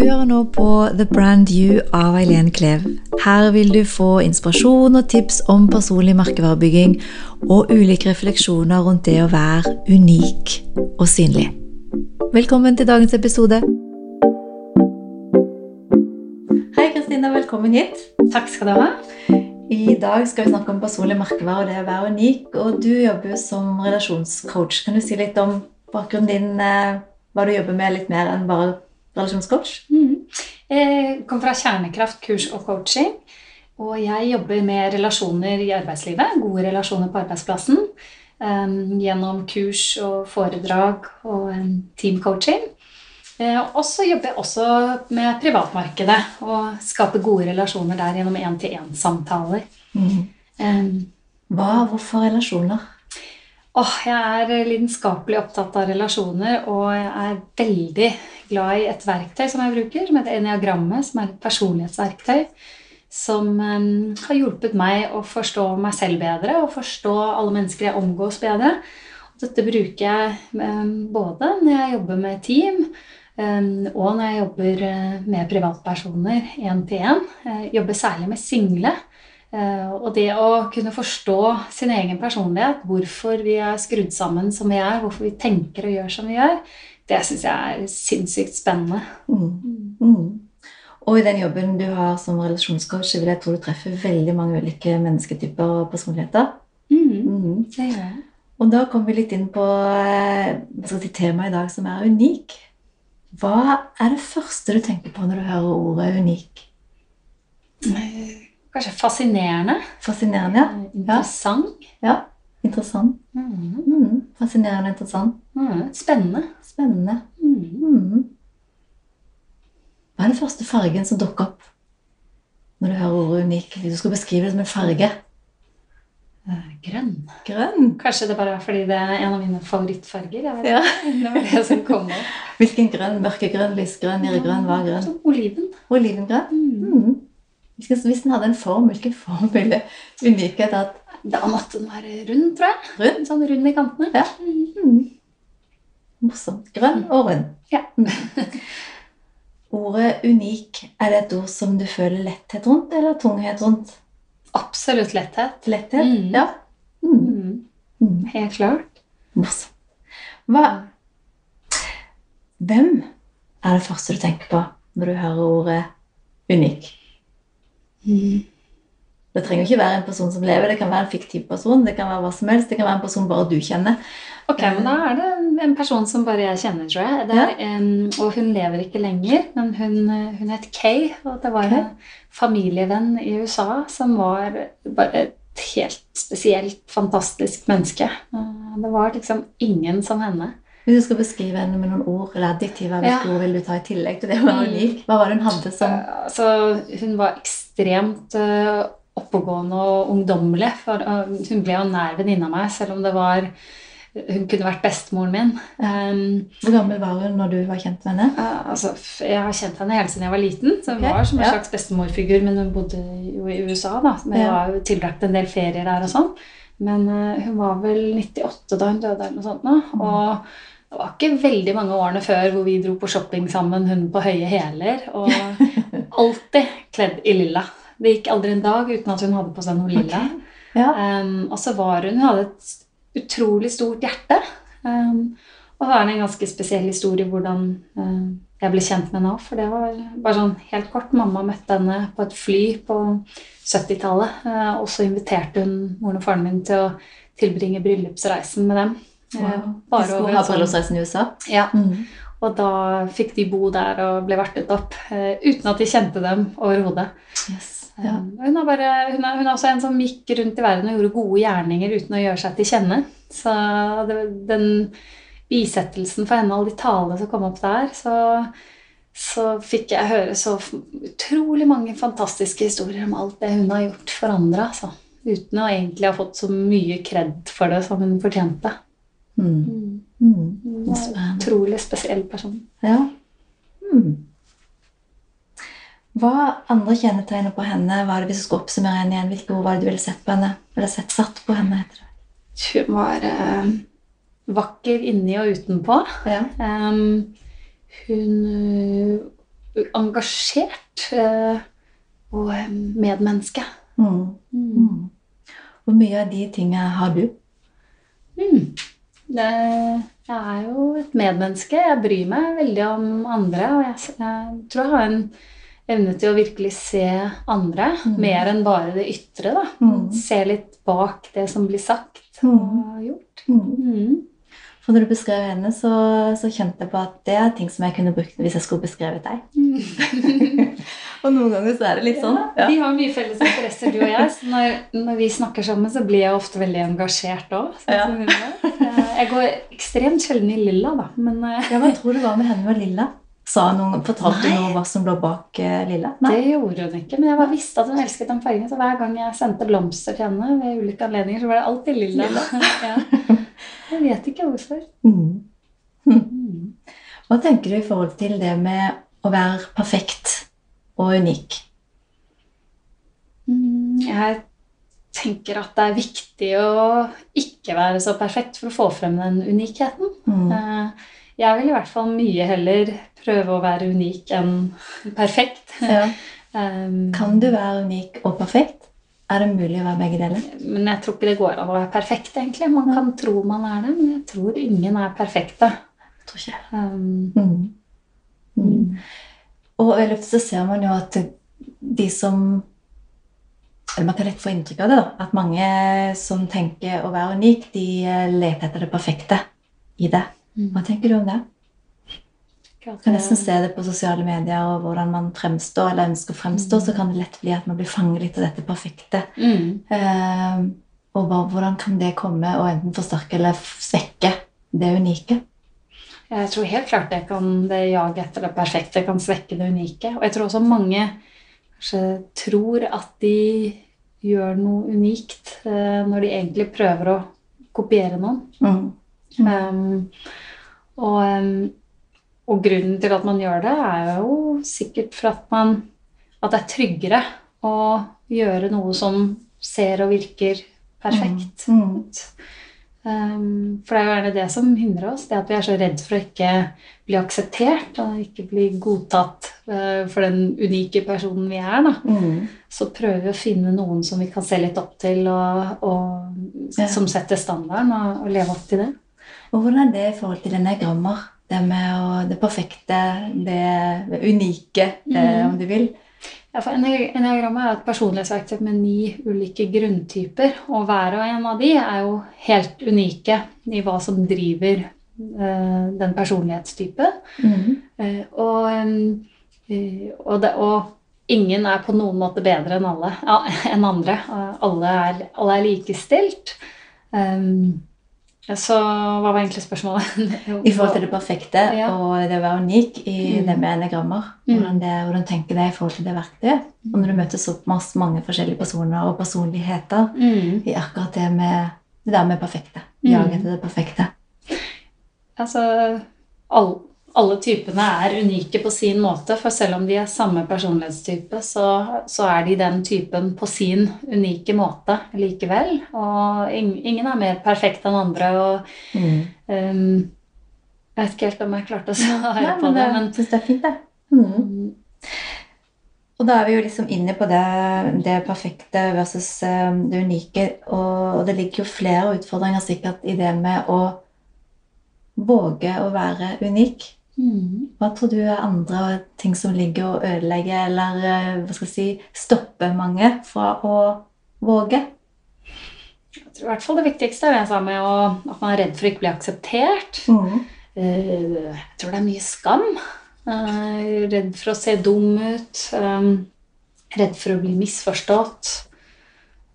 Du hører nå på The Brand You av Eileen Klev. Her vil du få inspirasjon og tips om personlig merkevarebygging og ulike refleksjoner rundt det å være unik og synlig. Velkommen til dagens episode. Hei, Kristina. Velkommen hit. Takk skal du ha. I dag skal vi snakke om personlig merkevare og det å være unik. Og du jobber jo som relasjonscoach. Kan du si litt om bakgrunnen din, eh, hva du jobber med, litt mer enn bare relasjonscoach? Mm. Jeg kommer fra Kjernekraft kurs og coaching. Og jeg jobber med relasjoner i arbeidslivet. Gode relasjoner på arbeidsplassen. Um, gjennom kurs og foredrag og um, teamcoaching. Uh, og så jobber jeg også med privatmarkedet og skaper gode relasjoner der gjennom én-til-én-samtaler. Mm. Um, Hva? Hvorfor relasjoner? Åh, jeg er lidenskapelig opptatt av relasjoner, og jeg er veldig glad i et verktøy som jeg bruker, som heter Eniagrammet, som er et personlighetsverktøy. Som um, har hjulpet meg å forstå meg selv bedre og forstå alle mennesker jeg omgås bedre. Dette bruker jeg um, både når jeg jobber med team, um, og når jeg jobber uh, med privatpersoner én til én. Jobber særlig med single. Uh, og det å kunne forstå sin egen personlighet, hvorfor vi er skrudd sammen som vi er, hvorfor vi tenker og gjør som vi gjør, det syns jeg er sinnssykt spennende. Mm. Mm. Og i den jobben du har som relasjonscoach, vil jeg tro du treffer veldig mange ulike mennesketyper og personligheter. Mm. Mm. Det gjør jeg. Og da kommer vi litt inn på eh, si, temaet i dag, som er unik. Hva er det første du tenker på når du hører ordet unik? Eh, Kanskje fascinerende. Fascinerende, ja. Interessant. ja. Interessant. Mm. Mm. Fascinerende interessant. Mm. Spennende. Spennende. Mm. Mm. Hva er den første fargen som dukker opp når du hører ordet unik? Hvis du skal beskrive det som en farge. Eh, Grønn. Grønn. Kanskje det bare er fordi det er en av mine favorittfarger. Ja. Det var det som kom opp. Hvilken grønn? Mørkegrønn, lysgrønn, irrgrønn, hva er grønn? Oliven. Olivengrønn. Mm. Mm. Hvis den hadde en form, hvilken form ville unikhet hatt? Da måtte den være rund, tror jeg. Rund? Sånn rund i kantene. Ja. Mm. Mm. Morsomt. Grønn og rund. Ja. Mm. Ordet unik, er det et ord som du føler letthet rundt, eller tunghet rundt? Absolutt letthet. Letthet? Mm. Ja. Mm. Mm. Mm. Helt klart. Morsomt. Hva Hvem er det første du tenker på når du hører ordet unik? Mm. Det trenger ikke være en person som lever, det kan være en fiktiv person. Det kan være hva som helst, det kan være en person bare du kjenner. Ok, men da er det en person som bare jeg kjenner, tror jeg. Det er, em, og hun lever ikke lenger, men hun, hun het Kay. Og det var en familievenn i USA som var bare et helt spesielt, fantastisk menneske. Eh, Det var liksom ingen som henne. Hvis du skal beskrive henne med noen ord eller adjektiver, hvilke Ja. ord vil du ta i tillegg til det hun være Mm. unik? Hva var det hun hadde som Så hun var ekstremt eh, oppegående og ungdommelig. For eh, hun ble jo nær venninne av meg, selv om det var Hun kunne vært bestemoren min. Um, Hvor gammel var hun når du var kjent med henne? Uh, altså, jeg har kjent henne helt siden jeg var liten. Så hun okay. var som en ja. slags bestemorfigur, men hun bodde jo i USA. da, Men jeg Ja. har jo tilbrakt en del ferier der og sånn. Men uh, hun var vel 98 da hun døde, eller noe sånt. nå, Mm. Og det var ikke veldig mange årene før hvor vi dro på shopping sammen, hun på høye hæler. Og alltid kledd i lilla. Det gikk aldri en dag uten at hun hadde på seg noe lilla. Ja. Um, og så var hun Hun hadde et utrolig stort hjerte. Um, og så er det en ganske spesiell historie hvordan uh, jeg ble kjent med henne òg. For det var bare sånn helt kort. Mamma møtte henne på et fly på 70-tallet. Uh, og så inviterte hun moren og faren min til å tilbringe bryllupsreisen med dem. Uh, Wow. bare over sånn- bryllupsreisen i USA? Ja, Mm. Og da fikk de bo der og ble vertet opp uh, uten at de kjente dem overhodet. Yes. Ja. Um, Hun, hun, hun er også en som gikk rundt i verden og gjorde gode gjerninger uten å gjøre seg til kjenne. Så det, den bisettelsen for henne, alle de talene som kom opp der, så, så fikk jeg høre så utrolig mange fantastiske historier om alt det hun har gjort for andre. Altså. Uten å egentlig ha fått så mye kred for det som hun fortjente. Mm. Mm. En utrolig spesiell person. Ja. Mm. Hva andre kjennetegner på henne? Hva er det Hvis du skulle oppsummere henne igjen, hvilke ord var det du ville sett på henne? Eller sett satt på henne, heter det. Hun var eh, vakker inni og utenpå. Ja. Um, hun uh, engasjert uh, og eh, medmenneske. Mm. Mm. Hvor mye av de tingene har du? Mm. Det, jeg er jo et medmenneske. Jeg bryr meg veldig om andre. Og jeg, jeg tror jeg har en evne til å virkelig se andre Mm. mer enn bare det ytre. da. Mm. Se litt bak det som blir sagt Mm. og gjort. Mm. Mm. For når du beskrev henne, så, så kjente jeg på at det er ting som jeg kunne brukt hvis jeg skulle beskrevet deg. Og noen ganger så er det litt sånn. Ja, vi har mye felles interesser, du og jeg. Så når, når vi snakker sammen, så blir jeg ofte veldig engasjert òg. Ja. Jeg går ekstremt sjelden i lilla, da. Men eh, Ja, men tror du hva med henne og Lilla? Sa noen, Fortalte du noe hva som lå bak eh, Lilla? det gjorde hun ikke. Men jeg bare visste at hun elsket den fargen. Så hver gang jeg sendte blomster til henne, ved ulike anledninger, så var det alltid lilla. ja. Jeg vet ikke hvorfor. Mm. Mm. Hva tenker du i forhold til det med å være perfekt og unik? Mm, Jeg tenker at det er viktig å ikke være så perfekt for å få frem den unikheten. Mm. Eh, Jeg vil i hvert fall mye heller prøve å være unik enn perfekt. Ja. Um, Kan du være unik og perfekt? Er det mulig å være begge deler? Men jeg tror ikke det går an å være perfekt, egentlig. Man kan tro man er det, men jeg tror ingen er perfekte. Jeg tror ikke. Um, Mm. Mm. Og i løpet så ser man jo at de som eller Man kan lett få inntrykk av det. da, At mange som tenker å være unik, de eh, leter etter det perfekte i det. Hva tenker du om det? Du kan nesten se det på sosiale medier og hvordan man fremstår, eller ønsker å fremstå, så kan det lett bli at man blir fanget litt av dette perfekte. Mm. Eh, og bare, hvordan kan det komme og enten forsterke eller svekke det unike? Jeg tror helt klart det kan det jaget etter det perfekte kan svekke det unike. Og jeg tror også mange kanskje tror at de gjør noe unikt eh, når de egentlig prøver å kopiere noen. Mm. Um, og, um, og grunnen til at man gjør det, er jo sikkert for at man At det er tryggere å gjøre noe som ser og virker perfekt. Mm. Um, for det er jo gjerne det som hindrer oss. Det at vi er så redd for å ikke bli akseptert og ikke bli godtatt uh, for den unike personen vi er. Da. Mm. Så prøver vi å finne noen som vi kan se litt opp til, og, og Ja. som setter standarden, og, og leve opp til det. Og hvordan er det i forhold til denne grammer? Det med å, det perfekte, det, det unike, eh, om du vil. Ja, for Enneagrammet er et personlighetsverktøy med ni ulike grunntyper. Og hver og en av de er jo helt unike i hva som driver uh, den personlighetstype. Mm. Eh, og, em, eh, og, det, og ingen er på noen måte bedre enn alle ja, enn andre. Uh, Alle er, alle er likestilt. Um, så hva var egentlig spørsmålet? I forhold til det perfekte Ja. og det å være unik i Mm. det med enagrammer. Mm. Hvordan, det, hvordan tenker du det i forhold til det verktøyet? Og når du møter såpass mange forskjellige personer og personligheter Mm. i akkurat det med det der med perfekte. Mm. Jaget etter det perfekte. Altså, all, alle typene er unike på sin måte, for selv om de er samme personlighetstype, så, så er de den typen på sin unike måte likevel. Og ingen er mer perfekt enn andre. og Mm. um, Jeg vet ikke helt om jeg klarte å svare på det, men jeg det er fint, det. Mm. Og da er vi jo liksom inne på det, det perfekte versus eh, det unike. Og, og det ligger jo flere utfordringer sikkert i det med å våge å være unik. Mm. Hva tror du er andre ting som ligger og ødelegger eller eh, hva skal jeg si, stopper mange fra å våge? Jeg tror i hvert fall det viktigste er det jeg sa med å, at man er redd for å ikke bli akseptert. Mm. Eh, Jeg tror det er mye skam. Eh, Redd for å se dum ut. Redd for å bli misforstått.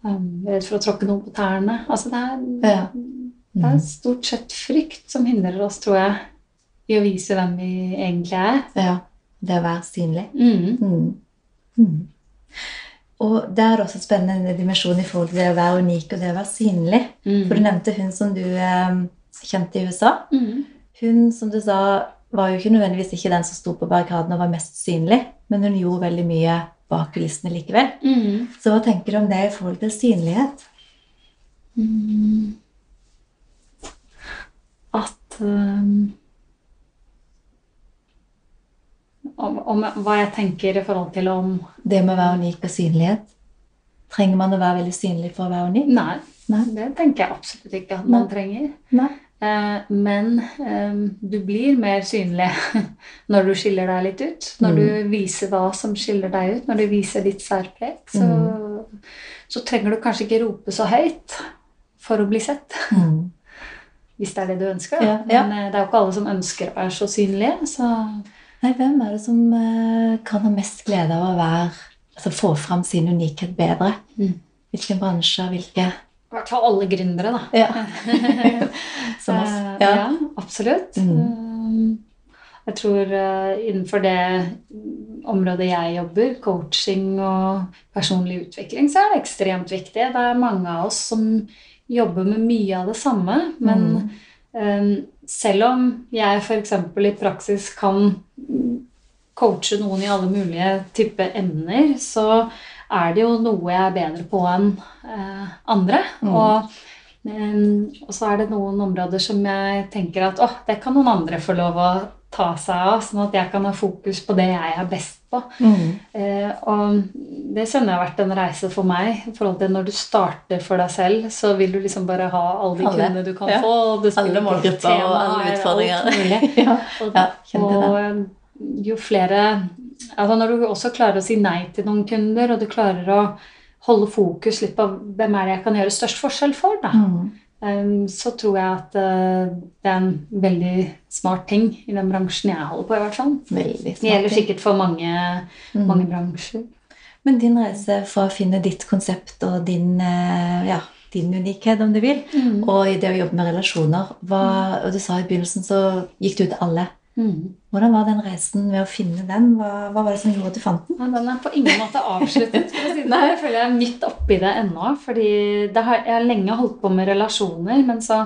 Redd for å tråkke noen på tærne. Altså det er, Ja. det er stort sett frykt som hindrer oss, tror jeg, i å vise hvem vi egentlig er. ja. Det å være synlig. Mm. Mm. Mm. Og det er også en spennende dimensjon i forhold til det å være unik og det å være synlig. Mm. For du nevnte hun som du eh, kjente i USA. Mm. Hun, som du sa, var jo ikke nødvendigvis ikke den som sto på barrikaden og var mest synlig, men hun gjorde veldig mye bak kulissene likevel. Mm. Så hva tenker du om det i forhold til synlighet? Mm. At um, om, om hva jeg tenker i forhold til om Det med å være unik og synlighet. Trenger man å være veldig synlig for å være unik? Nei, Nei. det tenker jeg absolutt ikke at man Nei. trenger. Nei. Eh, Men eh, du blir mer synlig når du skiller deg litt ut. Når Mm. du viser hva som skiller deg ut, når du viser ditt særpreg. Så, Mm. så trenger du kanskje ikke rope så høyt for å bli sett. Mm. Hvis det er det du ønsker. Ja, ja. Men eh, det er jo ikke alle som ønsker å være så synlige. Så Nei, hvem er det som eh, kan ha mest glede av å være Altså få fram sin unikhet bedre? Mm. Hvilke bransjer, hvilke i hvert fall alle gründere, da. Ja. Som oss. Eh, Ja. ja, absolutt. Mm. Um, Jeg tror eh, innenfor det området jeg jobber, coaching og personlig utvikling, så er det ekstremt viktig. Det er mange av oss som jobber med mye av det samme. Men Mm. Selv om jeg f.eks. i praksis kan coache noen i alle mulige typer emner, så er det jo noe jeg er bedre på enn eh, andre. Mm. Og, og så er det noen områder som jeg tenker at åh, det kan noen andre få lov å ta seg av, sånn at jeg kan ha fokus på det jeg er best på. Mm. Eh, og det kjenner jeg har vært en reise for meg. i forhold til Når du starter for deg selv, så vil du liksom bare ha alle de kundene du kan Ja. få. Du Alle målgrupper og alle er utfordringer. mulig. ja. Og, Ja, og jo flere altså Når du også klarer å si nei til noen kunder, og du klarer å holde fokus litt på hvem er det jeg kan gjøre størst forskjell for, da, Mm. um, så tror jeg at uh, det er en veldig smart ting i den bransjen jeg holder på. i hvert fall. Det gjelder sikkert for mange, Mm. mange bransjer. Men din reise fra å finne ditt konsept og din, eh, ja, din unikhet, om du vil, og i det å jobbe med relasjoner hva, Og du sa i begynnelsen så gikk du til alle. Mm. Hvordan var den reisen med å finne den? Hva, hva var det som gjorde at du fant den? Ja, den er på ingen måte avsluttet. For det. sånn. Jeg føler jeg er midt oppi det ennå. fordi det har, Jeg har lenge holdt på med relasjoner, men så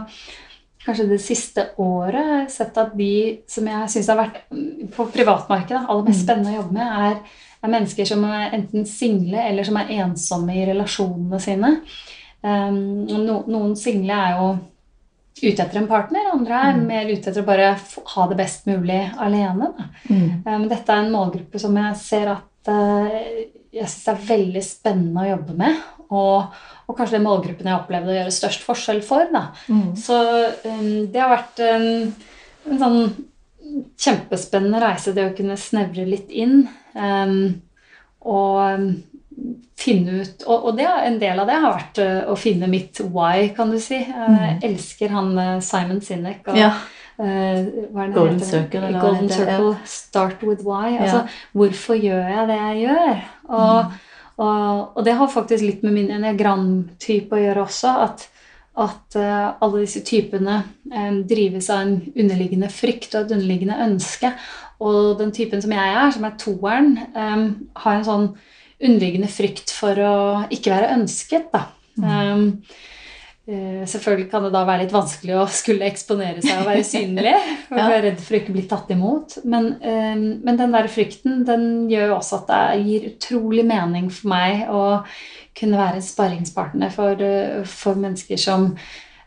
kanskje det siste året har jeg sett at de som jeg syns har vært mm, på privatmarkedet aller mest Mm. spennende å jobbe med, er, er mennesker som er enten single eller som er ensomme i relasjonene sine. Um, no, noen single er jo ute etter en partner, andre er Mm. mer ute etter å bare ha det best mulig alene. Mm. Um, dette er en målgruppe som jeg ser at uh, jeg syns er veldig spennende å jobbe med. Og, og kanskje den målgruppen jeg opplevde å gjøre størst forskjell for. Mm. Så um, det har vært en, en sånn kjempespennende reise, det å kunne snevre litt inn. Um, og um, finne ut og, og det, en del av det har vært uh, å finne mitt why, kan du si. Jeg elsker han uh, Simon Sinek. Og, Ja. Eh, Golden heter? Circle, eller Golden det Circle. ja. Start with why. Altså, hvorfor gjør jeg det jeg gjør? Og, Mm. og, og det har faktisk litt med min enneagramtype å gjøre også. At, at uh, alle disse typene um, drives av en underliggende frykt og et underliggende ønske. Og den typen som jeg er, som er toeren, um, har en sånn underliggende frykt for å ikke være ønsket. da. Um, Eh, Selvfølgelig kan det da være litt vanskelig å skulle eksponere seg og være synlig. og Ja. være redd for å ikke bli tatt imot. Men, um, men den der frykten den gjør jo også at det gir utrolig mening for meg å kunne være en sparringspartner for, eh, for mennesker som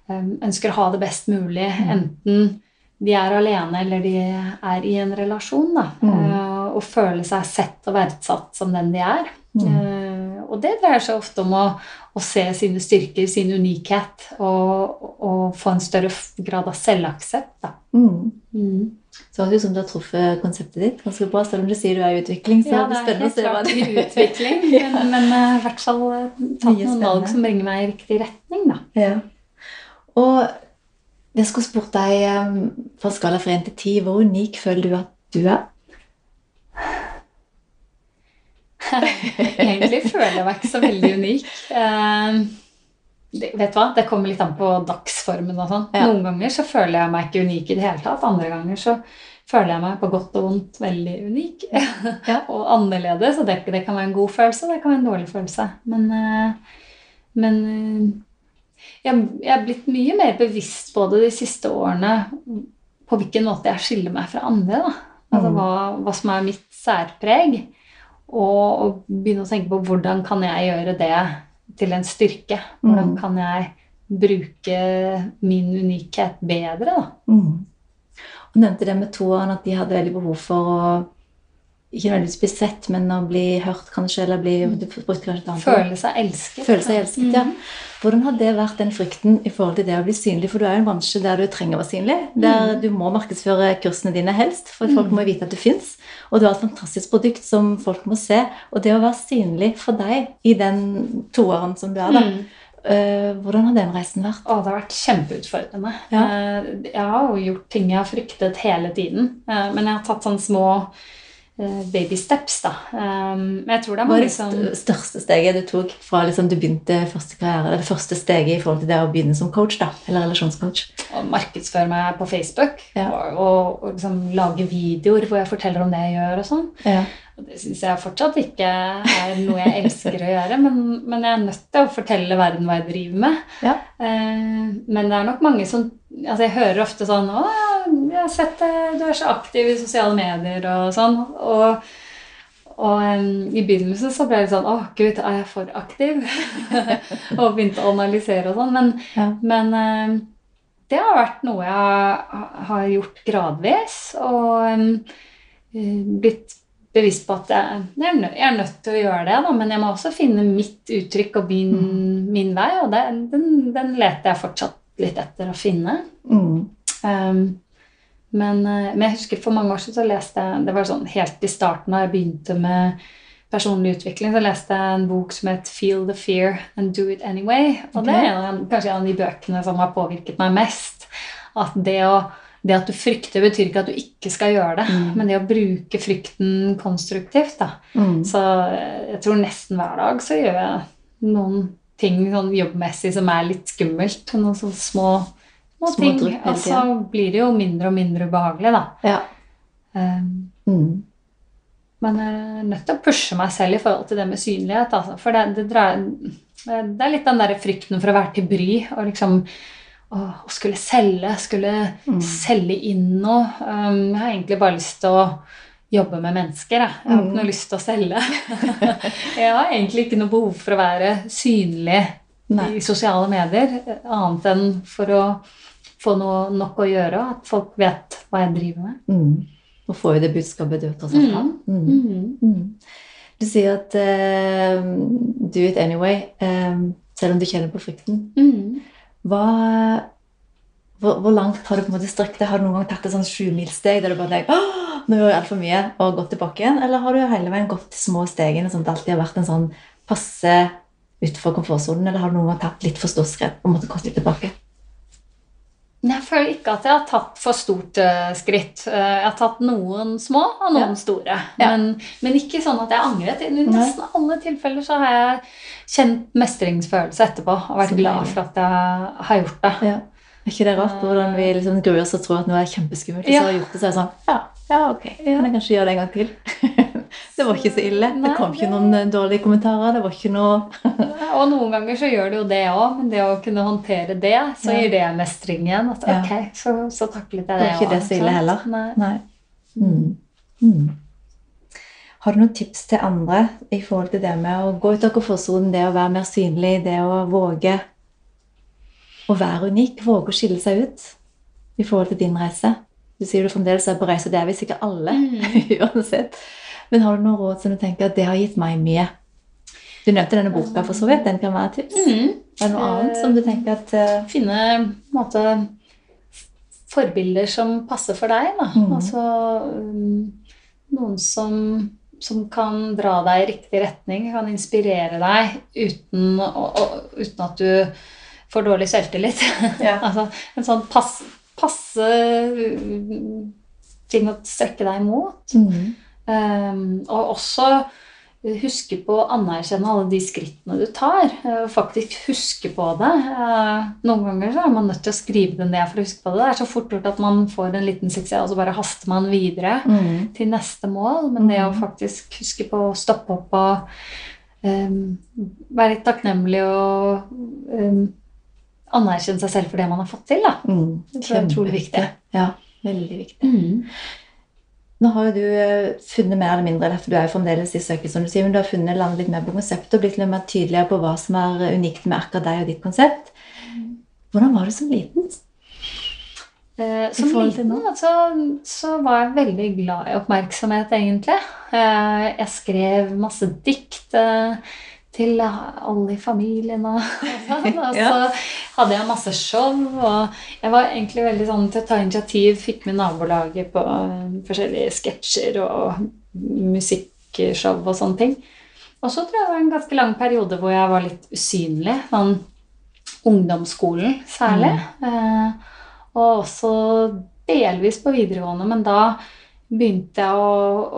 um, ønsker å ha det best mulig. Enten de er alene eller de er i en relasjon. Da. Mm. Og føle seg sett og verdsatt som den de er. Mm. Eh, Og det dreier seg ofte om å, å se sine styrker, sin unikhet, og, og få en større grad av selvaksept. Da. Mm. Så det ut som du har truffet konseptet ditt ganske bra, selv om du sier du er i utvikling. Så Ja, det er er spennende å se hva det i utvikling, men, men uh, i hvert fall eh, tatt noen spennende. valg som bringer meg i riktig retning. Da. Ja. Og jeg skulle spurt deg fra skala fra 1 til 10, hvor unik føler du at du er? Egentlig føler jeg meg ikke så veldig unik. Eh, det, vet du hva? Det kommer litt an på dagsformen. og sånn. Ja. Noen ganger så føler jeg meg ikke unik i det hele tatt. Andre ganger så føler jeg meg på godt og vondt veldig unik. Ja. og annerledes. Og det, det kan være en god følelse, og det kan være en dårlig følelse. Men, eh, men eh, jeg, jeg er blitt mye mer bevisst på det de siste årene. På hvilken måte jeg skiller meg fra andre. da. Altså Mm. hva, hva som er mitt særpreg. Og, og begynne å tenke på hvordan kan jeg gjøre det til en styrke. Hvordan Mm. kan jeg bruke min unikhet bedre? da. Mm. Du nevnte det med toeren, at de hadde veldig behov for å ikke nødvendigvis bli sett, men å bli hørt, kanskje, eller bli du brukte kanskje et annet. Føle seg elsket. Føle seg elsket, ja. Mhm. Hvordan har det vært den frykten i forhold til det å bli synlig? For du er jo en bransje der du trenger å være synlig. Der du må markedsføre kursene dine helst, for folk må vite at du fins. Og du har et fantastisk produkt som folk må se. Og det å være synlig for deg i den toåren som du er, da, eh, hvordan har den reisen vært? Å, det har vært kjempeutfordrende. Ja. Eh, Jeg har jo gjort ting jeg har fryktet hele tiden. eh, Men jeg har tatt sånne små baby steps, da. Eh, Men jeg tror det er Hva er det største steget du tok fra liksom du begynte første karriere, det første steget i forhold til det å begynne som coach, da, eller relasjonscoach? å markedsføre meg på Facebook Ja. og, og, og liksom lage videoer hvor jeg forteller om det jeg gjør og sånn. Ja. Og det syns jeg fortsatt ikke er noe jeg elsker å gjøre, men, men jeg er nødt til å fortelle verden hva jeg driver med. Ja. Eh, men det er nok mange som altså Jeg hører ofte sånn 'Å, jeg har sett deg, du er så aktiv i sosiale medier', og sånn. Og, og um, i begynnelsen så ble det sånn 'Å, gud, er jeg for aktiv?' og begynte å analysere og sånn. Men, Ja. men um, det har vært noe jeg har- gjort gradvis. Og eh, blitt bevisst på at jeg, jeg, er nø- jeg nødt til å gjøre det, da, men jeg må også finne mitt uttrykk og min, min vei, og det, den, den leter jeg fortsatt litt etter å finne. Mm. Um, men, eh, men jeg husker for mange år siden så leste jeg Det var sånn helt i starten da jeg begynte med personlig utvikling, så leste jeg en bok som het 'Feel the Fear and Do It Anyway'. Og det er en av- kanskje en av de bøkene som har påvirket meg mest. At det, å, det at du frykter, betyr ikke at du ikke skal gjøre det, Mm. men det å bruke frykten konstruktivt. da. Mm. Så eh, jeg tror nesten hver dag så gjør jeg noen ting sånn jobbmessig som er litt skummelt. Noen sånne små, Små ting. drypp hele Og så blir det jo mindre og mindre ubehagelig, da. Ja. Um, Mm. men jeg er nødt til å pushe meg selv i forhold til det med synlighet. Altså. For det, det, dreier, det er litt den der frykten for å være til bry. Og liksom å, å skulle selge, skulle Mm. selge inn noe. Um, jeg har egentlig bare lyst til å jobbe med mennesker. Jeg, jeg har Mm. ikke noe lyst til å selge. jeg har egentlig ikke noe behov for å være synlig Nei. i sosiale medier, annet enn for å få noe nok å gjøre, at folk vet hva jeg driver med. Mm. Og får jo det budskapet du tross seg. Mm. Du sier at uh, do it anyway, uh, selv om du kjenner på frykten. Mm. Hva, hvor, hvor langt har du på en måte strekt det? Har du noen gang tatt et sånn sjumilssteg der du bare tenker nå gjør jeg altfor mye, og gått tilbake igjen? Eller har du hele veien gått de små stegene, sånn at det alltid har vært en sånn passe utenfor komfortsonen? Eller har du noen gang tatt litt for stort skritt og måttet gått litt tilbake? Jeg føler ikke at jeg har tatt for stort uh, skritt. Uh, jeg har tatt noen små og noen Ja. store. Ja. Men, men ikke sånn at jeg angret. I nesten alle tilfeller så har jeg kjent mestringsfølelse etterpå og vært glad for at jeg har gjort det. Ja. Er ikke det rart hvordan vi liksom gruer oss og tror at noe er kjempeskummelt, og så har gjort det, så er det sånn Ja, ja ok, kan jeg kanskje gjøre det en gang til? det var ikke så ille. Det kom ikke noen eh, dårlige kommentarer. Det var ikke noe Og noen ganger så gjør det jo det òg, men det å kunne håndtere det, så gir det mestring igjen. At Ja. ok, så, så taklet jeg Det det var ikke det så ille heller. Nei. Nei. Mm. Mm. Har du noen tips til andre i forhold til det med å gå ut av komfortsonen, det å være mer synlig, det å våge å være unik, våge å skille seg ut i forhold til din reise? Du sier du fremdeles er på reise, det er vi sikkert alle, Mm. uansett. Men har du noen råd som du tenker at det har gitt meg mye? Du nevnte denne boka for så vidt, den kan være tips. Mm. Er det noe annet som du tenker at uh, finne måte, forbilder som passer for deg. Da. Mhm. Altså um, noen som, som kan dra deg i riktig retning, kan inspirere deg uten, å, å, uten at du får dårlig selvtillit. Ja. altså, en sånn pass, passe um, ting å strekke deg mot. mm. Um, og også huske på å anerkjenne alle de skrittene du tar. eh, faktisk huske på det. Eh, Noen ganger så er man nødt til å skrive det ned for å huske på det. Det er så fort gjort at man får en liten suksess, og så bare haster man videre Mm. til neste mål. Men det å Mhm. faktisk huske på å stoppe opp og um, være litt takknemlig og um, anerkjenne seg selv for det man har fått til, da. Mm. Det tror jeg er utrolig viktig. Ja, veldig viktig. Nå har jo du eh, funnet mer eller mindre, for du er jo fremdeles i søket, som du sier, men du har funnet landet litt mer på konseptet og blitt litt mer tydeligere på hva som er unikt med akkurat deg og ditt konsept. Hvordan var du som liten? Eh, som liten så, så, var jeg veldig glad i oppmerksomhet, egentlig. Eh, jeg skrev masse dikt eh, til alle i familien og, sånn. Og så hadde jeg masse show, og jeg var egentlig veldig sånn til å ta initiativ. Fikk med nabolaget på forskjellige sketsjer og musikkshow og sånne ting. Og så tror jeg det var en ganske lang periode hvor jeg var litt usynlig. Sånn ungdomsskolen særlig. Mm. Eh, og også delvis på videregående, men da begynte jeg å,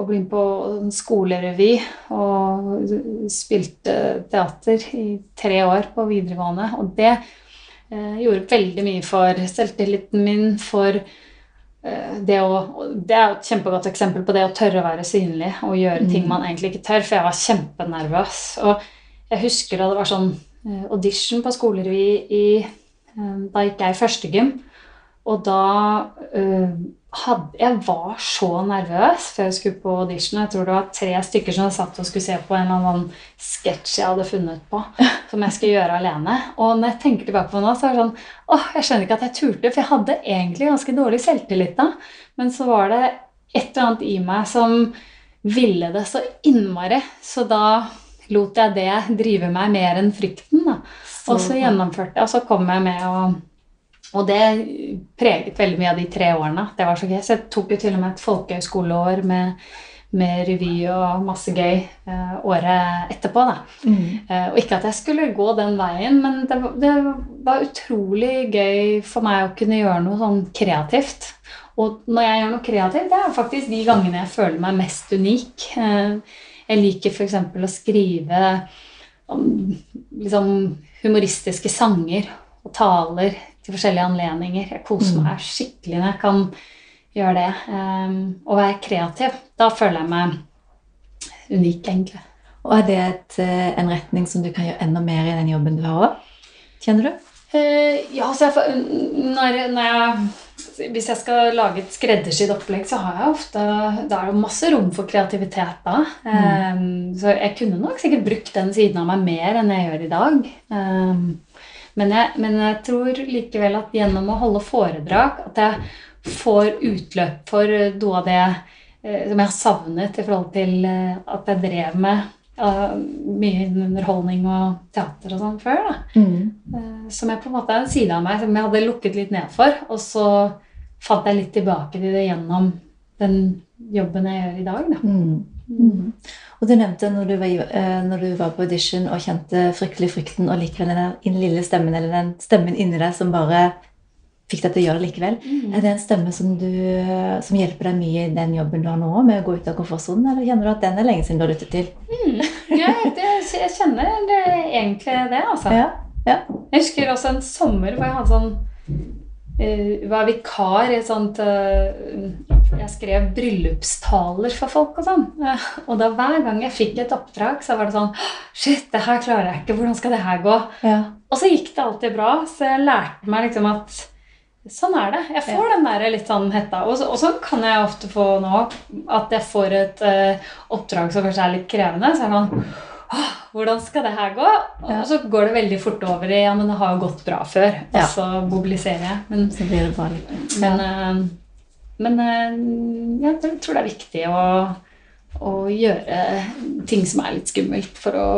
å bli med på en skolerevy og spilte teater i tre år på videregående. Og det eh, gjorde veldig mye for selvtilliten min, for eh, det å Det er et kjempegodt eksempel på det å tørre å være synlig og gjøre ting mm. man egentlig ikke tør, for jeg var kjempenervøs. Og jeg husker da det var sånn eh, audition på skolerevy i eh, Da gikk jeg i førstegym. Og da uh, hadde Jeg var så nervøs før jeg skulle på audition. Jeg tror det var tre stykker som satt og skulle se på en eller annen sketsj jeg hadde funnet på. Som jeg skulle gjøre alene. Og når jeg tenker tilbake på det nå, så er det sånn åh, Jeg skjønner ikke at jeg turte, for jeg hadde egentlig ganske dårlig selvtillit da. Men så var det et eller annet i meg som ville det så innmari. Så da lot jeg det drive meg mer enn frykten. da. Og så gjennomførte jeg, og så kom jeg med og og det preget veldig mye av de tre årene. Det var så gøy. Så jeg tok jo til og med et folkehøyskoleår med, med revy og masse gøy uh, året etterpå. da. Mm. Uh, og ikke at jeg skulle gå den veien, men det, det, var utrolig gøy for meg å kunne gjøre noe sånn kreativt. Og når jeg gjør noe kreativt, det er faktisk de gangene jeg føler meg mest unik. Uh, jeg liker f.eks. å skrive om liksom, humoristiske sanger og taler til forskjellige anledninger. Jeg koser mm. meg skikkelig når jeg kan gjøre det. Um, og være kreativ. Da føler jeg meg unik, egentlig. Og er det et, eh, en retning som du kan gjøre enda mer i den jobben du har òg? Kjenner du? Uh, ja, så jeg, når, når jeg hvis jeg skal lage et skreddersydd opplegg, så har jeg ofte Da er det masse rom for kreativitet da. Mm. Um, så jeg kunne nok sikkert brukt den siden av meg mer enn jeg gjør i dag. Um, men jeg, men jeg, tror likevel at gjennom å holde foredrag at jeg får utløp for noe av det eh, som jeg har savnet i forhold til eh, at jeg drev med uh, mye underholdning og teater og sånn før. Mm. Uh, som jeg på en måte er en side av meg som jeg hadde lukket litt ned for. Og så fant jeg litt tilbake til det gjennom den jobben jeg gjør i dag. Da. Mm. Mm. Og du nevnte når du, var, eh, når du, var, på audition og kjente fryktelig frykten, og likevel den, den lille stemmen eller den stemmen inni deg som bare fikk deg til å gjøre det likevel. Mm. Er det en stemme som, du, som, hjelper deg mye i den jobben du har nå, med å gå ut av komfortsonen, eller kjenner du at den er lenge siden du har lyttet til? Mm. Ja, det, jeg kjenner det, egentlig det, altså. Ja. Ja. Jeg husker også en sommer hvor jeg hadde sånn uh, var vikar i et sånt uh, jeg skrev bryllupstaler for folk og sånn. Og da hver gang jeg fikk et oppdrag, så var det sånn Shit, det her klarer jeg ikke. Hvordan skal det her gå? Ja. Og så gikk det alltid bra. Så jeg lærte meg liksom at sånn er det. Jeg får den der litt sånn hetta. Og så, og så, kan jeg ofte få nå at jeg får et uh, oppdrag som kanskje er litt krevende. Så er det sånn hvordan skal det her gå? Og så går det veldig fort over i ja, men det har jo gått bra før. Og så mobiliserer jeg. Men, så blir det bare litt. Men, uh, men eh, jeg tror det er viktig å, å, gjøre ting som er litt skummelt, for å,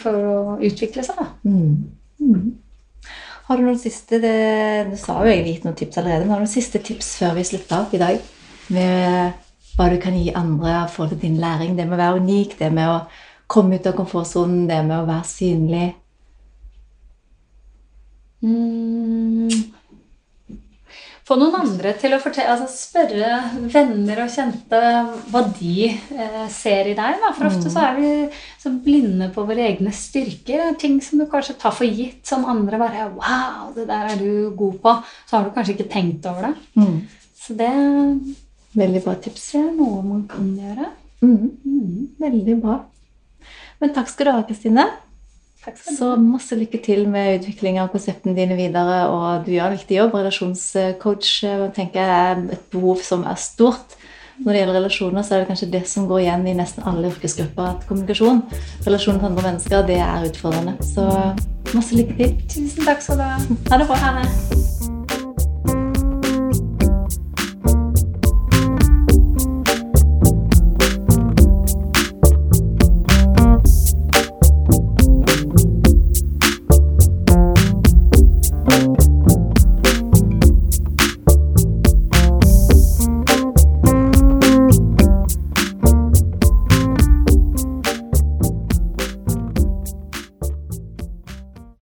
for å utvikle seg. Mm. Mm. Har du noen siste det, Du sa jo egentlig gitt noen tips allerede, men har du noen siste tips før vi slutter av i dag? Med hva du kan gi andre i forhold til din læring? Det med å være unik, det med å komme ut av komfortsonen, det med å være synlig? Mm få noen andre til å fortelle, altså spørre venner og kjente hva de eh, ser i deg. Da. For ofte så er vi så blinde på våre egne styrker. Ting som du kanskje tar for gitt, som andre bare Wow, det der er du god på. Så har du kanskje ikke tenkt over det. Mm. Så det Veldig bra tips. Det er noe man kan gjøre. Mm. Mm. Veldig bra. Men takk skal du ha, Kristine. Så masse lykke til med utvikling av konseptene dine videre. Og du gjør en viktig jobb. Relasjonscoach eh, tenker jeg er et behov som er stort. Når det gjelder relasjoner, så er det kanskje det som går igjen i nesten alle yrkesgrupper. at Kommunikasjon, relasjoner til andre mennesker, det er utfordrende. Så masse lykke til. Tusen takk skal du ha. Ha det bra. Ha det.